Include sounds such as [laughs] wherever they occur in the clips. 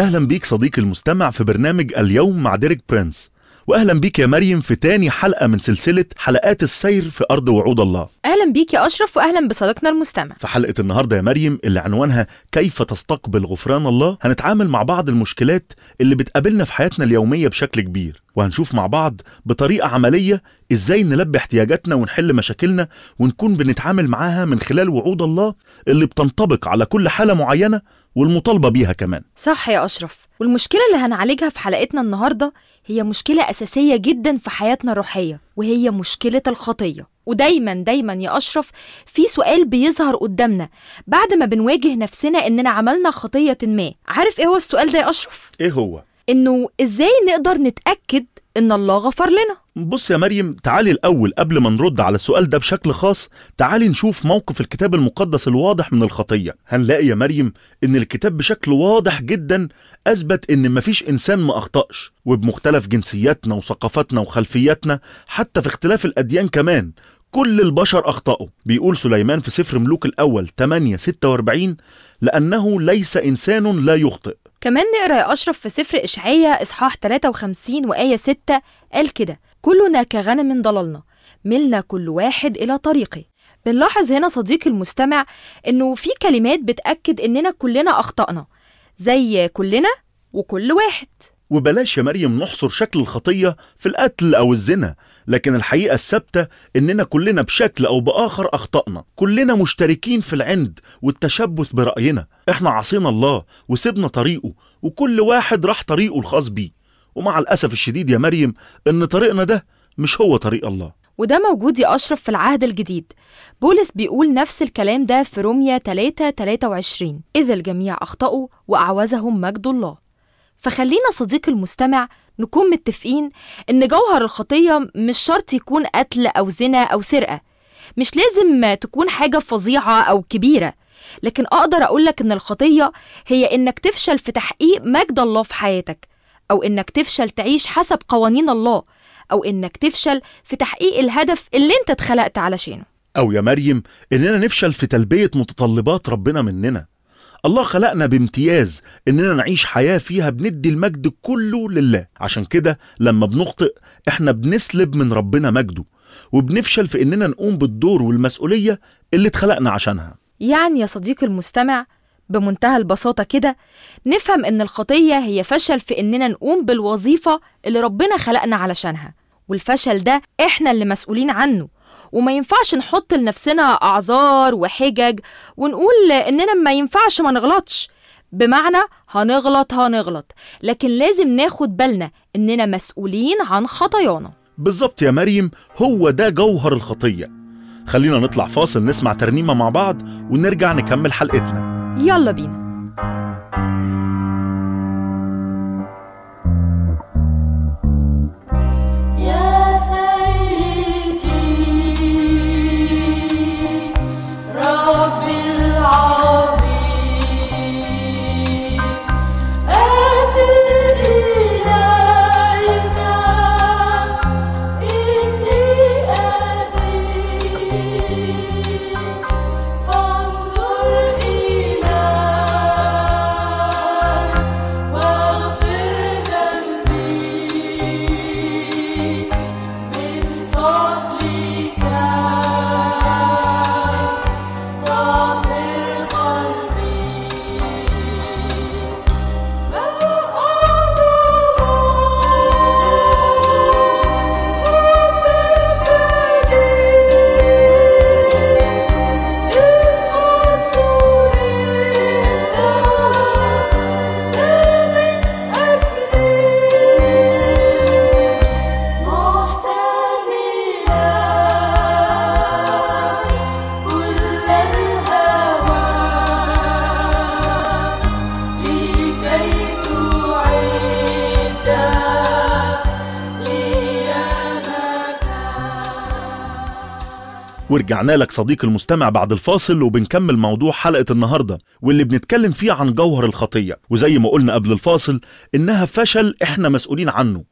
أهلا بيك صديقي المستمع في برنامج اليوم مع ديريك برينس. واهلا بيك يا مريم في تاني حلقة من سلسلة حلقات السير في أرض وعود الله. أهلا بيك يا أشرف واهلا بصديقنا المستمع. في حلقة النهارده يا مريم اللي عنوانها كيف تستقبل غفران الله هنتعامل مع بعض المشكلات اللي بتقابلنا في حياتنا اليومية بشكل كبير. وهنشوف مع بعض بطريقة عملية إزاي نلبي احتياجاتنا ونحل مشاكلنا ونكون بنتعامل معاها من خلال وعود الله اللي بتنطبق على كل حالة معينة والمطالبة بيها كمان. صح يا أشرف. والمشكلة اللي هنعالجها في حلقتنا النهارده هي مشكلة أساسية جدا في حياتنا الروحية وهي مشكلة الخطية. ودايما دايما يا أشرف في سؤال بيظهر قدامنا بعد ما بنواجه نفسنا إننا عملنا خطية ما. عارف إيه هو السؤال ده يا أشرف؟ إيه هو؟ إنه إزاي نقدر نتأكد إن الله غفر لنا؟ بص يا مريم تعالي الأول قبل ما نرد على السؤال ده بشكل خاص تعالي نشوف موقف الكتاب المقدس الواضح من الخطية. هنلاقي يا مريم إن الكتاب بشكل واضح جدا أثبت إن مفيش إنسان ما أخطأش وبمختلف جنسياتنا وثقافاتنا وخلفياتنا حتى في اختلاف الأديان كمان كل البشر أخطأوا. بيقول سليمان في سفر ملوك الأول 8 46 لأنه ليس إنسان لا يخطئ. كمان نقرأ يا أشرف في سفر اشعياء إصحاح 53 وآية 6 قال كده كلنا كغنم ضللنا ملنا كل واحد إلى طريقه. بنلاحظ هنا صديقي المستمع إنه في كلمات بتأكد إننا كلنا أخطأنا زي كلنا وكل واحد. وبلاش يا مريم نحصر شكل الخطية في القتل أو الزنا لكن الحقيقة الثابتة إننا كلنا بشكل أو بآخر أخطأنا. كلنا مشتركين في العند والتشبث برأينا. إحنا عصينا الله وسبنا طريقه وكل واحد راح طريقه الخاص بيه. ومع الأسف الشديد يا مريم إن طريقنا ده مش هو طريق الله. وده موجود يا أشرف في العهد الجديد. بولس بيقول نفس الكلام ده في روميا 3 23 إذ الجميع أخطأوا وأعوزهم مجد الله. فخلينا صديقي المستمع نكون متفقين إن جوهر الخطية مش شرط يكون قتل أو زنا أو سرقة. مش لازم تكون حاجة فظيعة أو كبيرة. لكن أقدر أقولك إن الخطية هي إنك تفشل في تحقيق مجد الله في حياتك أو إنك تفشل تعيش حسب قوانين الله أو إنك تفشل في تحقيق الهدف اللي أنت اتخلقت علشانه. أو يا مريم إننا نفشل في تلبية متطلبات ربنا مننا. الله خلقنا بامتياز إننا نعيش حياة فيها بندي المجد كله لله. عشان كده لما بنخطئ إحنا بنسلب من ربنا مجده وبنفشل في إننا نقوم بالدور والمسؤولية اللي اتخلقنا عشانها. يعني يا صديقي المستمع بمنتهى البساطة كده نفهم إن الخطية هي فشل في إننا نقوم بالوظيفة اللي ربنا خلقنا علشانها. والفشل ده إحنا اللي مسؤولين عنه. وما ينفعش نحط لنفسنا أعذار وحجج ونقول إننا ما ينفعش ما نغلطش. بمعنى هنغلط هنغلط. لكن لازم ناخد بالنا إننا مسؤولين عن خطايانا. بالظبط يا مريم هو ده جوهر الخطية. خلينا نطلع فاصل نسمع ترنيمة مع بعض ونرجع نكمل حلقتنا. يلا بينا. ورجعنا لك صديقي المستمع بعد الفاصل وبنكمل موضوع حلقة النهاردة واللي بنتكلم فيه عن جوهر الخطية. وزي ما قلنا قبل الفاصل إنها فشل إحنا مسؤولين عنه.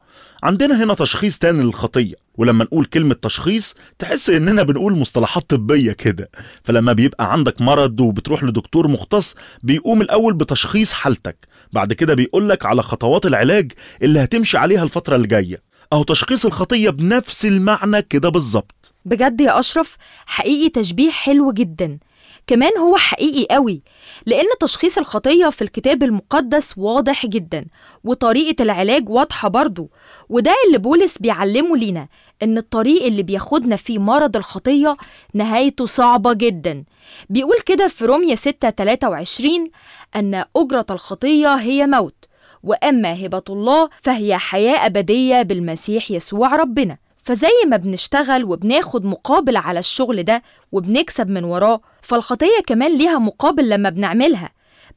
عندنا هنا تشخيص تاني للخطية ولما نقول كلمة تشخيص تحس إننا بنقول مصطلحات طبية كده. فلما بيبقى عندك مرض وبتروح لدكتور مختص بيقوم الأول بتشخيص حالتك. بعد كده بيقولك على خطوات العلاج اللي هتمشي عليها الفترة الجاية. أهو تشخيص الخطية بنفس المعنى كده بالظبط. بجد يا أشرف حقيقي تشبيه حلو جدا. كمان هو حقيقي قوي لأن تشخيص الخطية في الكتاب المقدس واضح جدا وطريقة العلاج واضحة برضو. وده اللي بولس بيعلمه لينا إن الطريق اللي بياخدنا فيه مرض الخطية نهايته صعبة جدا. بيقول كده في رومية 6 23 أن أجرة الخطية هي موت وأما هبة الله فهي حياة أبدية بالمسيح يسوع ربنا. فزي ما بنشتغل وبناخد مقابل على الشغل ده وبنكسب من وراه فالخطية كمان ليها مقابل لما بنعملها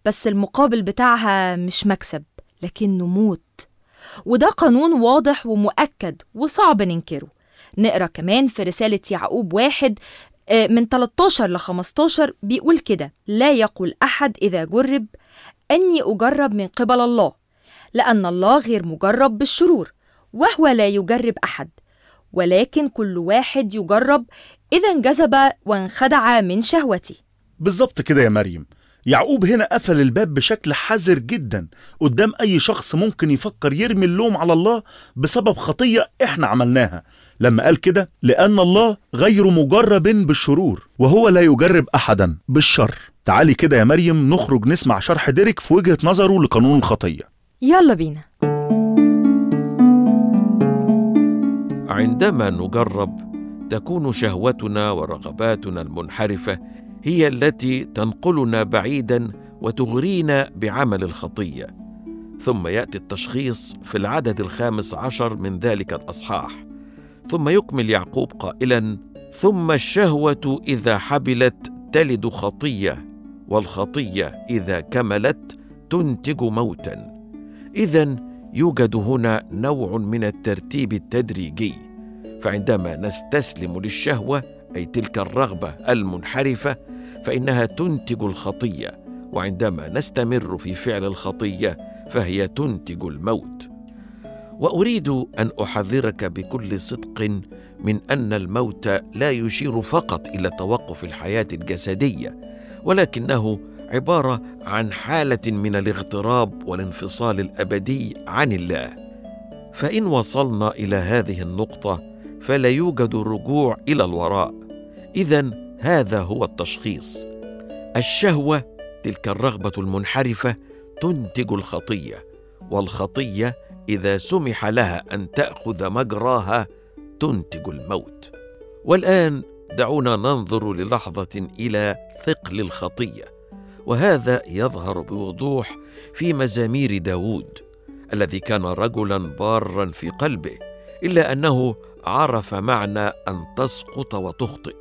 بس المقابل بتاعها مش مكسب لكنه موت. وده قانون واضح ومؤكد وصعب ننكره. نقرأ كمان في رسالة يعقوب واحد آه، من 13 ل 15 بيقول كده لا يقل أحد إذا جرب أني أجرب من قبل الله لأن الله غير مجرب بالشرور وهو لا يجرب أحد. ولكن كل واحد يجرب إذا انجذب وانخدع من شهوته. بالظبط كده يا مريم. يعقوب هنا قفل الباب بشكل حذر جدا. قدام أي شخص ممكن يفكر يرمي اللوم على الله بسبب خطية إحنا عملناها. لما قال كده لأن الله غير مجرب بالشرور وهو لا يجرب أحدا بالشر. تعالي كده يا مريم نخرج نسمع شرح ديريك في وجهة نظره لقانون الخطية. يلا بينا. عندما نجرب تكون شهوتنا ورغباتنا المنحرفة هي التي تنقلنا بعيدا وتغرينا بعمل الخطية. ثم يأتي التشخيص في العدد الخامس عشر من ذلك الأصحاح. ثم يكمل يعقوب قائلا ثم الشهوة إذا حبلت تلد خطية والخطية إذا كملت تنتج موتا. اذا يوجد هنا نوع من الترتيب التدريجي فعندما نستسلم للشهوة أي تلك الرغبة المنحرفة فإنها تنتج الخطية وعندما نستمر في فعل الخطية فهي تنتج الموت. وأريد أن أحذرك بكل صدق من أن الموت لا يشير فقط إلى توقف الحياة الجسدية ولكنه عبارة عن حالة من الاغتراب والانفصال الأبدي عن الله. فإن وصلنا إلى هذه النقطة فلا يوجد رجوع إلى الوراء. اذا هذا هو التشخيص. الشهوة تلك الرغبة المنحرفة تنتج الخطية. والخطية إذا سمح لها أن تأخذ مجراها تنتج الموت. والآن دعونا ننظر للحظة إلى ثقل الخطية. وهذا يظهر بوضوح في مزامير داود الذي كان رجلا بارا في قلبه إلا أنه عرف معنى أن تسقط وتخطئ.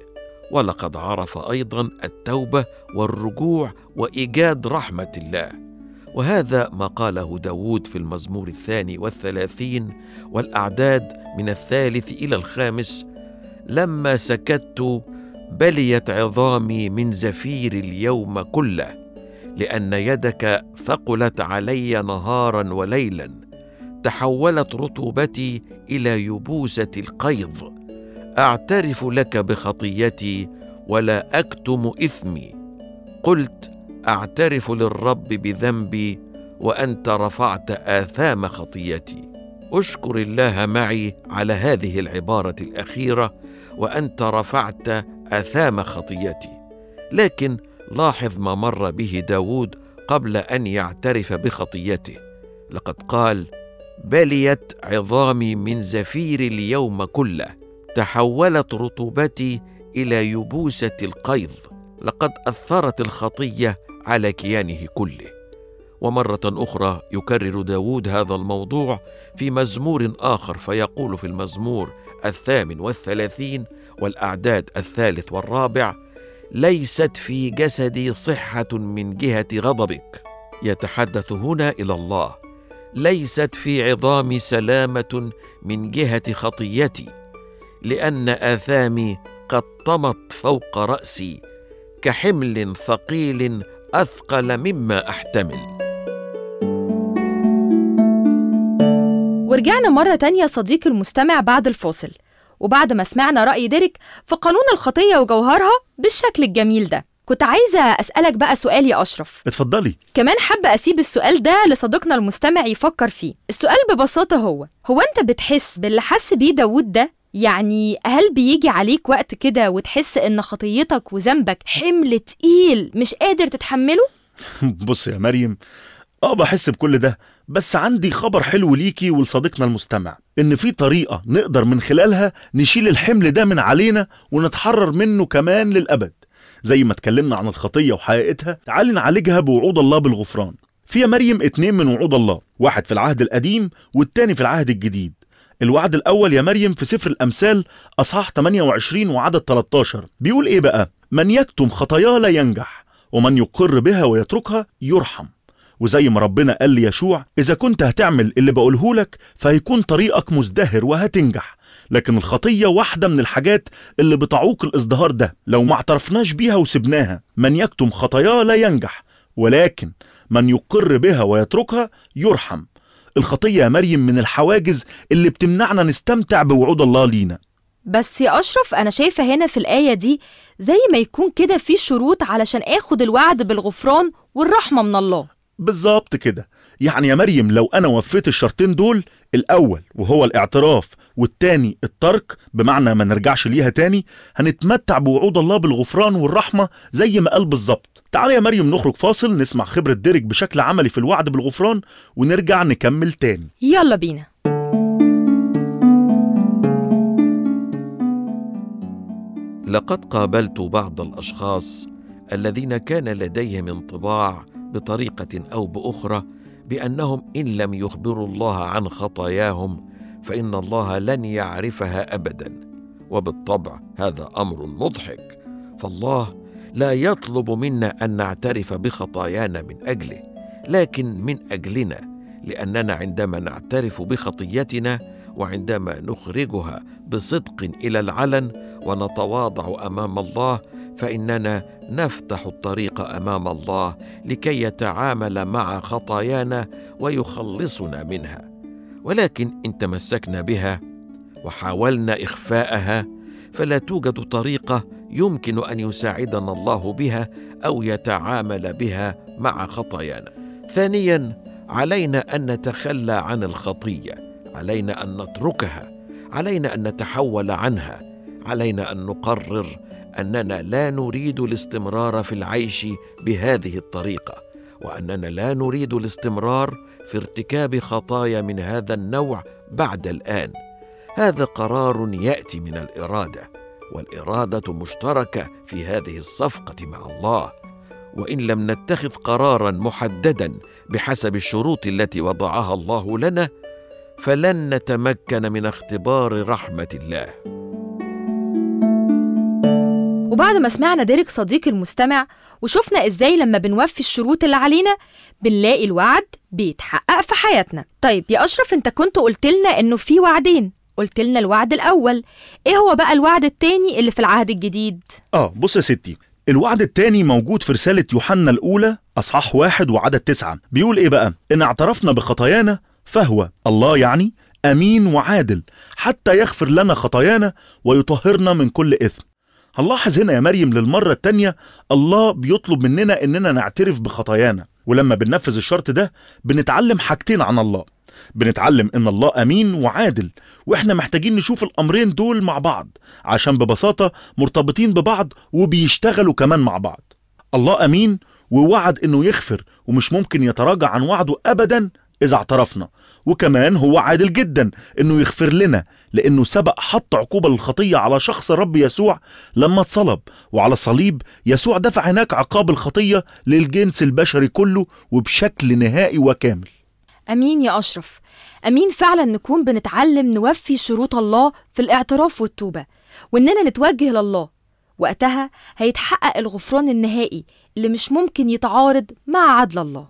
ولقد عرف أيضا التوبة والرجوع وإيجاد رحمة الله. وهذا ما قاله داود في المزمور الثاني والثلاثين والأعداد من الثالث إلى الخامس لما سكت بليت عظامي من زفير اليوم كله لأن يدك ثقلت علي نهارا وليلا تحولت رطوبتي إلى يبوسة القيظ. أعترف لك بخطيتي ولا أكتم إثمي. قلت أعترف للرب بذنبي وأنت رفعت آثام خطيتي. أشكر الله معي على هذه العبارة الأخيرة وأنت رفعت أثام خطيتي. لكن لاحظ ما مر به داود قبل أن يعترف بخطيته. لقد قال بليت عظامي من زفير اليوم كله. تحولت رطوبتي إلى يبوسة القيظ. لقد أثرت الخطية على كيانه كله. ومرة أخرى يكرر داود هذا الموضوع في مزمور آخر فيقول في المزمور الثامن والثلاثين والأعداد الثالث والرابع ليست في جسدي صحة من جهة غضبك. يتحدث هنا إلى الله. ليست في عظامي سلامة من جهة خطيتي لأن آثامي قد طمت فوق رأسي كحمل ثقيل أثقل مما أحتمل. ورجعنا مرة تانية صديقي المستمع بعد الفاصل. وبعد ما سمعنا رأي ديريك في قانون الخطية وجوهرها بالشكل الجميل ده كنت عايزة أسألك بقى سؤال يا أشرف اتفضلي كمان حابة أسيب السؤال ده لصديقنا المستمع يفكر فيه السؤال ببساطة هو هو أنت بتحس باللي حس بيه داود ده؟ يعني هل بيجي عليك وقت كده وتحس إن خطيتك وذنبك حمل تقيل مش قادر تتحمله؟ [laughs] بص يا مريم آه بحس بكل ده بس عندي خبر حلو ليكي ولصديقنا المستمع إن في طريقة نقدر من خلالها نشيل الحمل ده من علينا ونتحرر منه كمان للأبد. زي ما اتكلمنا عن الخطية وحقيقتها تعالي نعالجها بوعود الله بالغفران. في مريم اتنين من وعود الله واحد في العهد القديم والتاني في العهد الجديد. الوعد الأول يا مريم في سفر الأمثال أصحاح 28 وعدد 13 بيقول إيه بقى؟ من يكتم خطاياه لا ينجح ومن يقر بها ويتركها يرحم. وزي ما ربنا قال ليشوع إذا كنت هتعمل اللي بقوله لك فهيكون طريقك مزدهر وهتنجح. لكن الخطية واحدة من الحاجات اللي بتعوق الإزدهار ده لو ما اعترفناش بيها وسبناها من يكتم خطاياه لا ينجح ولكن من يقر بها ويتركها يرحم. الخطية يا مريم من الحواجز اللي بتمنعنا نستمتع بوعود الله لينا. بس يا أشرف أنا شايفة هنا في الآية دي زي ما يكون كده في شروط علشان آخد الوعد بالغفران والرحمة من الله. بالظبط كده. يعني يا مريم لو أنا وفيت الشرطين دول الأول وهو الاعتراف والتاني الترك بمعنى ما نرجعش ليها تاني هنتمتع بوعود الله بالغفران والرحمة زي ما قال بالظبط. تعالى يا مريم نخرج فاصل نسمع خبرة ديريك بشكل عملي في الوعد بالغفران ونرجع نكمل تاني. يلا بينا. لقد قابلت بعض الأشخاص الذين كان لديهم انطباع بطريقة أو بأخرى بأنهم إن لم يخبروا الله عن خطاياهم فإن الله لن يعرفها ابدا. وبالطبع هذا أمر مضحك. فالله لا يطلب منا أن نعترف بخطايانا من أجله لكن من أجلنا لأننا عندما نعترف بخطيتنا وعندما نخرجها بصدق إلى العلن ونتواضع أمام الله فإننا نفتح الطريق أمام الله لكي يتعامل مع خطايانا ويخلصنا منها. ولكن إن تمسكنا بها وحاولنا إخفاءها فلا توجد طريقه يمكن أن يساعدنا الله بها أو يتعامل بها مع خطايانا. ثانيا علينا أن نتخلى عن الخطية علينا أن نتركها علينا أن نتحول عنها. علينا أن نقرر أننا لا نريد الاستمرار في العيش بهذه الطريقة وأننا لا نريد الاستمرار في ارتكاب خطايا من هذا النوع بعد الآن. هذا قرار يأتي من الإرادة والإرادة مشتركة في هذه الصفقة مع الله. وإن لم نتخذ قرارا محددا بحسب الشروط التي وضعها الله لنا فلن نتمكن من اختبار رحمة الله. وبعد ما سمعنا ديريك صديقي المستمع وشفنا إزاي لما بنوفي الشروط اللي علينا بنلاقي الوعد بيتحقق في حياتنا. طيب يا أشرف أنت كنت قلت لنا إنه في وعدين. قلت لنا الوعد الأول. إيه هو بقى الوعد التاني اللي في العهد الجديد؟ آه بص يا ستي الوعد التاني موجود في رسالة يوحنا الأولى أصحاح واحد وعدد تسعة. بيقول إيه بقى؟ إن اعترفنا بخطايانا فهو الله يعني أمين وعادل حتى يغفر لنا خطايانا ويطهرنا من كل إثم. هنلاحظ هنا يا مريم للمرة التانية الله بيطلب مننا إننا نعترف بخطايانا. ولما بننفذ الشرط ده بنتعلم حاجتين عن الله. بنتعلم إن الله أمين وعادل وإحنا محتاجين نشوف الأمرين دول مع بعض عشان ببساطة مرتبطين ببعض وبيشتغلوا كمان مع بعض. الله أمين ووعد إنه يغفر ومش ممكن يتراجع عن وعده أبدا إذا اعترفنا. وكمان هو عادل جدا إنه يغفر لنا لأنه سبق حط عقوبة للخطية على شخص الرب يسوع لما اتصلب وعلى الصليب يسوع دفع هناك عقاب الخطية للجنس البشري كله وبشكل نهائي وكامل. أمين يا أشرف. أمين فعلا نكون بنتعلم نوفي شروط الله في الاعتراف والتوبة وإننا نتوجه لله. وقتها هيتحقق الغفران النهائي اللي مش ممكن يتعارض مع عدل الله.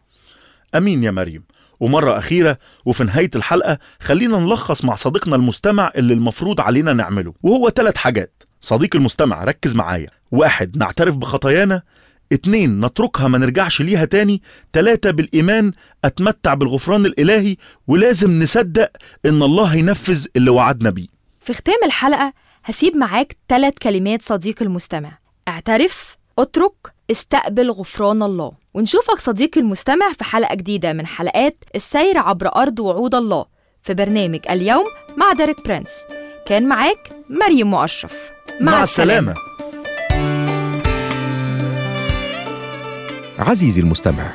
أمين يا مريم. ومرة أخيرة وفي نهاية الحلقة خلينا نلخص مع صديقنا المستمع اللي المفروض علينا نعمله وهو ثلاث حاجات. صديقي المستمع ركز معايا. واحد نعترف بخطايانا. اتنين نتركها ما نرجعش ليها تاني. تلاتة بالإيمان أتمتع بالغفران الإلهي. ولازم نصدق إن الله هينفذ اللي وعدنا بيه. في ختام الحلقة هسيب معاك ثلاث كلمات صديقي المستمع. اعترف اترك استقبل غفران الله. ونشوفك صديقي المستمع في حلقة جديدة من حلقات السير عبر أرض وعود الله في برنامج اليوم مع ديريك برنس. كان معاك مريم مؤشرف. مع السلامة. عزيزي المستمع